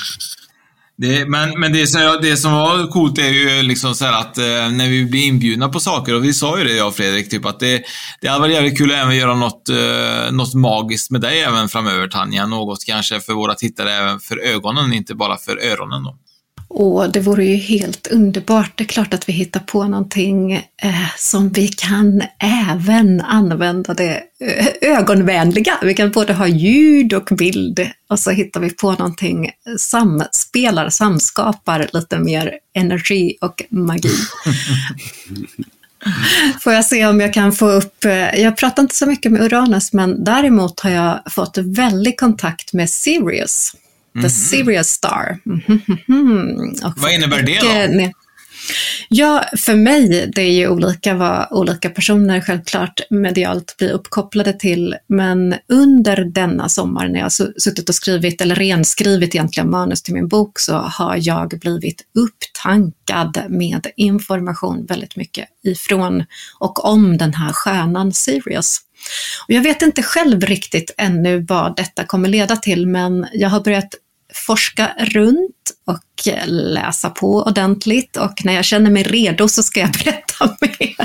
C: Det, men men det, som, det som var coolt är ju liksom så att eh, när vi blir inbjudna på saker, och vi sa ju det jag och Fredrik, typ att det, det hade varit jävligt kul att även göra något, eh, något magiskt med dig även framöver Tanja. Något kanske för våra tittare även för ögonen, inte bara för öronen då.
A: Och det vore ju helt underbart. Det är klart att vi hittar på någonting eh, som vi kan även använda det eh, ögonvänliga. Vi kan både ha ljud och bild och så hittar vi på någonting samspelar, samskapar lite mer energi och magi. Får jag se om jag kan få upp, eh, jag pratar inte så mycket med Uranus, men däremot har jag fått väldig kontakt med Sirius. The mm. Sirius Star. Mm
C: -hmm. Vad innebär det då?
A: Ja, för mig, det är ju olika vad olika personer självklart medialt blir uppkopplade till, men under denna sommar när jag suttit och skrivit, eller renskrivit egentligen manus till min bok, så har jag blivit upptankad med information väldigt mycket ifrån och om den här stjärnan Sirius. Och jag vet inte själv riktigt ännu vad detta kommer leda till, men jag har börjat forska runt och läsa på ordentligt och när jag känner mig redo så ska jag berätta mer.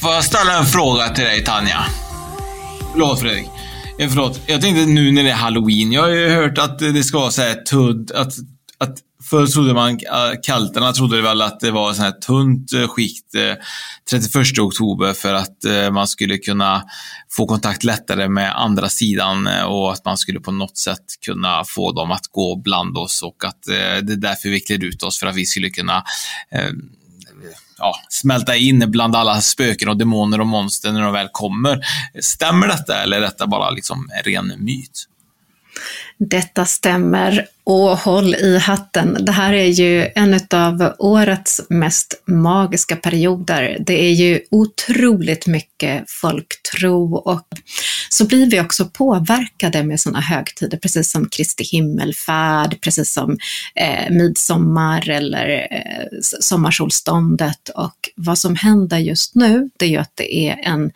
C: Får jag ställa en fråga till dig Tanja? Förlåt Fredrik. Eh, förlåt, jag tänkte nu när det är halloween. Jag har ju hört att det ska vara så här tudd, att Förr trodde man, eh, kalterna trodde väl att det var ett här tunt eh, skikt eh, 31 oktober för att man skulle kunna få kontakt lättare med andra sidan och att man skulle på något sätt kunna få dem att gå bland oss och att det är därför vi klär ut oss för att vi skulle kunna ja, smälta in bland alla spöken och demoner och monster när de väl kommer. Stämmer detta eller är detta bara liksom en ren myt?
A: Detta stämmer och håll i hatten. Det här är ju en av årets mest magiska perioder. Det är ju otroligt mycket folktro och så blir vi också påverkade med sådana högtider, precis som Kristi himmelfärd, precis som eh, midsommar eller eh, sommarsolståndet. Och vad som händer just nu, det är ju att det är en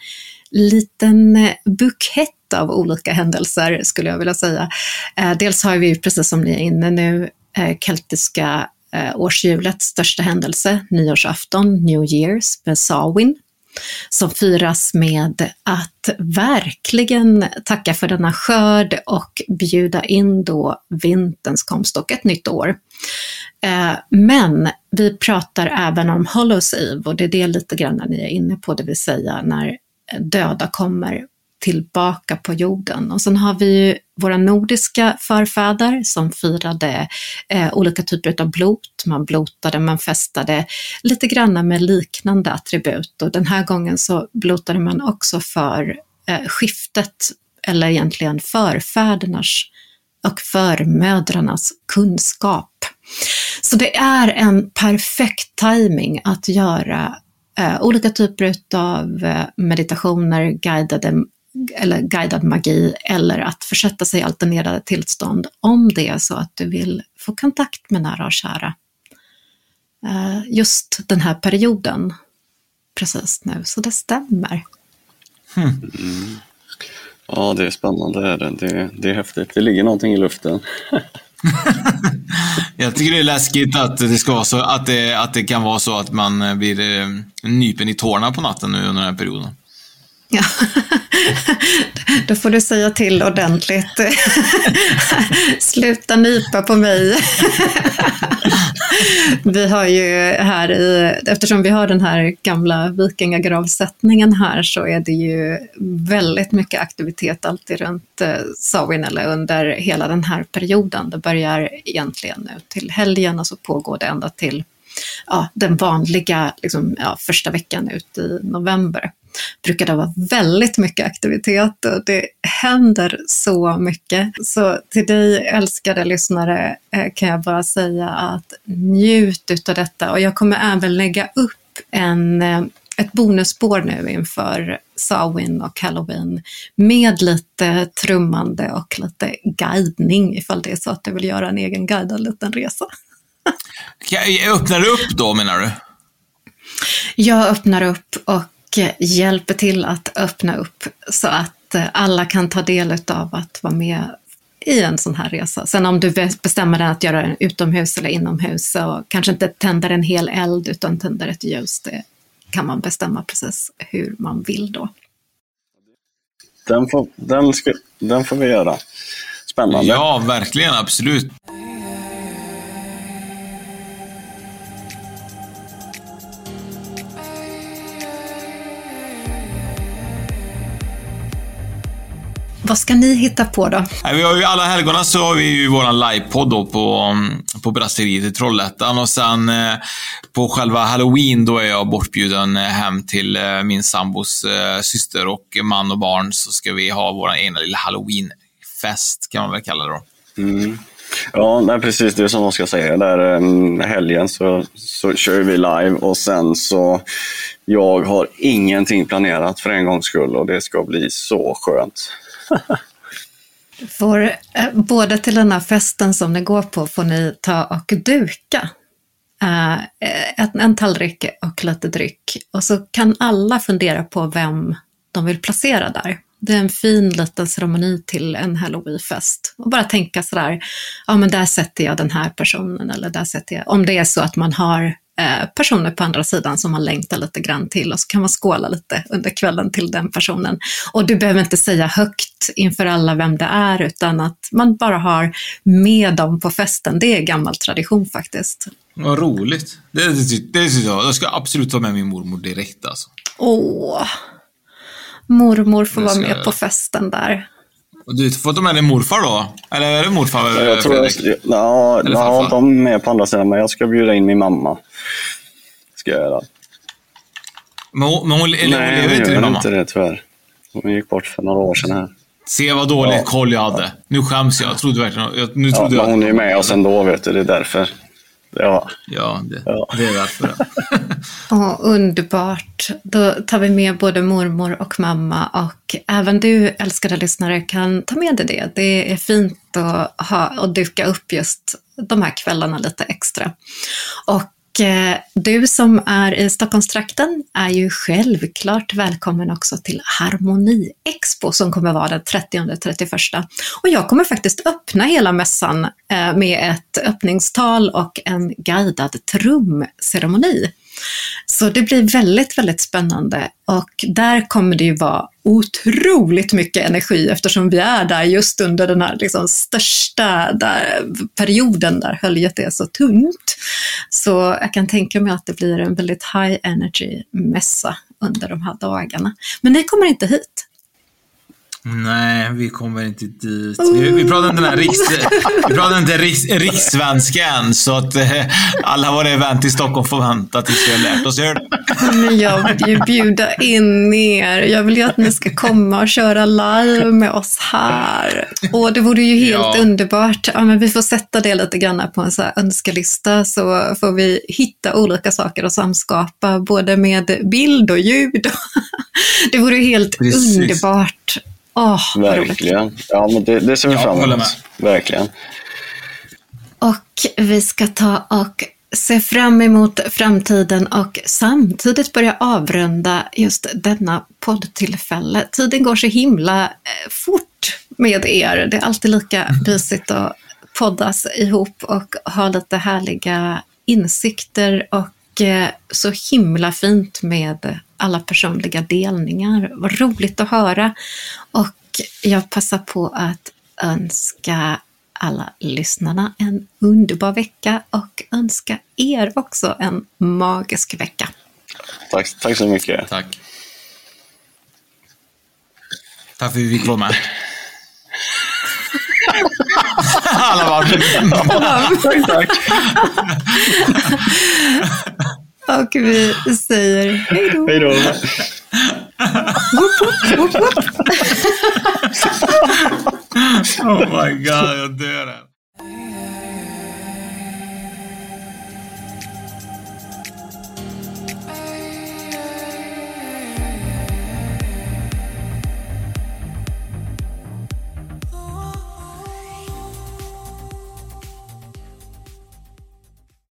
A: liten eh, bukett av olika händelser skulle jag vilja säga. Eh, dels har vi, precis som ni är inne nu, eh, keltiska eh, årshjulets största händelse, nyårsafton, New Year's med Samhain, som firas med att verkligen tacka för denna skörd och bjuda in då vinterns komst och ett nytt år. Men vi pratar även om Hollows Eve och det är det lite grann ni är inne på, det vill säga när döda kommer tillbaka på jorden. Och sen har vi ju våra nordiska förfäder som firade eh, olika typer av blot. Man blotade, man festade lite grann med liknande attribut och den här gången så blotade man också för eh, skiftet, eller egentligen förfädernas och förmödrarnas kunskap. Så det är en perfekt timing att göra eh, olika typer av eh, meditationer, guidade eller guidad magi eller att försätta sig i alternerade tillstånd om det är så att du vill få kontakt med nära och kära. Eh, just den här perioden precis nu, så det stämmer.
B: Mm. Ja, det är spännande. Det är, det, det är häftigt. Det ligger någonting i luften.
C: Jag tycker det är läskigt att det, ska vara så, att det, att det kan vara så att man blir eh, nypen i tårna på natten nu under den här perioden.
A: Ja, då får du säga till ordentligt. Sluta nypa på mig. vi har ju här i, eftersom vi har den här gamla vikingagravsättningen här så är det ju väldigt mycket aktivitet alltid runt eh, Samhain eller under hela den här perioden. Det börjar egentligen nu till helgen och så pågår det ända till ja, den vanliga liksom, ja, första veckan ut i november brukar det vara väldigt mycket aktivitet och det händer så mycket. Så till dig älskade lyssnare eh, kan jag bara säga att njut utav detta och jag kommer även lägga upp en eh, ett bonusspår nu inför Samhain och Halloween med lite trummande och lite guidning ifall det är så att du vill göra en egen guidad liten resa.
C: Öppnar du upp då menar du?
A: Jag öppnar upp och hjälper till att öppna upp så att alla kan ta del av att vara med i en sån här resa. Sen om du bestämmer dig att göra den utomhus eller inomhus så kanske inte tänder en hel eld utan tänder ett ljus. Det kan man bestämma precis hur man vill då.
B: Den får, den ska, den får vi göra. Spännande.
C: Ja, verkligen. Absolut.
A: Vad ska ni hitta på då?
C: vi har ju alla helgona så har vi ju våran livepodd på, på Brasseriet i Trollhättan och sen eh, på själva halloween då är jag bortbjuden eh, hem till eh, min sambos eh, syster och man och barn så ska vi ha våran ena lilla halloweenfest kan man väl kalla det då.
B: Mm. Ja, nej, precis det som Oskar säger. Där um, helgen så, så kör vi live och sen så jag har ingenting planerat för en gångs skull och det ska bli så skönt.
A: Får eh, både till den här festen som ni går på får ni ta och duka eh, eh, en, en tallrik och lite dryck. Och så kan alla fundera på vem de vill placera där. Det är en fin liten ceremoni till en halloweenfest. Och bara tänka sådär, ja men där sätter jag den här personen eller där sätter jag, om det är så att man har personer på andra sidan som man längtar lite grann till och så kan man skåla lite under kvällen till den personen. Och du behöver inte säga högt inför alla vem det är utan att man bara har med dem på festen. Det är gammal tradition faktiskt.
C: Vad roligt. Det, det, det, det jag. ska absolut ta med min mormor direkt alltså.
A: Åh, mormor får vara med jag. på festen där.
C: Och du får ta med din morfar då? Eller är det morfar?
B: Ja, jag tror jag, ja, ja, de är med på andra sidan, men jag ska bjuda in min mamma. Ska jag göra.
C: Men hon, men hon,
B: Nej, hon lever inte din mamma? inte det tyvärr. Hon gick bort för några år sedan här.
C: Se vad dåligt ja. koll jag hade. Nu skäms jag. Jag trodde verkligen... Jag, nu trodde
B: ja,
C: jag
B: hon är med oss ändå, vet du. Det är därför.
C: Ja, ja, det, ja. det är därför.
A: oh, underbart. Då tar vi med både mormor och mamma och även du älskade lyssnare kan ta med dig det. Det är fint att, ha, att duka upp just de här kvällarna lite extra. Och Eh, du som är i Stockholmstrakten är ju självklart välkommen också till Harmoni Expo som kommer vara den 30-31. Och jag kommer faktiskt öppna hela mässan eh, med ett öppningstal och en guidad trumceremoni. Så det blir väldigt, väldigt spännande och där kommer det ju vara otroligt mycket energi eftersom vi är där just under den här liksom största där, perioden där höljet är så tunt. Så jag kan tänka mig att det blir en väldigt high energy mässa under de här dagarna. Men ni kommer inte hit.
C: Nej, vi kommer inte dit. Vi, vi pratar inte den här riks, vi pratar inte riks, rikssvenska än, så att eh, alla våra event i Stockholm får vänta tills vi har lärt oss det.
A: Men jag vill ju bjuda in er. Jag vill ju att ni ska komma och köra live med oss här. Och det vore ju helt ja. underbart. Ja, men vi får sätta det lite grann på en så önskelista så får vi hitta olika saker och samskapa både med bild och ljud. Det vore ju helt Precis. underbart. Oh,
B: Verkligen. Ja, men det, det ser vi fram emot. Verkligen.
A: Och vi ska ta och se fram emot framtiden och samtidigt börja avrunda just denna poddtillfälle. Tiden går så himla eh, fort med er. Det är alltid lika mysigt att poddas ihop och ha lite härliga insikter och så himla fint med alla personliga delningar. Vad roligt att höra. Och jag passar på att önska alla lyssnarna en underbar vecka och önska er också en magisk vecka.
B: Tack, tack så mycket.
C: Tack. Tack för att vi fick vara med. Alla bara...
B: tack, tack.
A: Och vi säger hej då.
B: Hej då.
C: Oh my god, jag dör.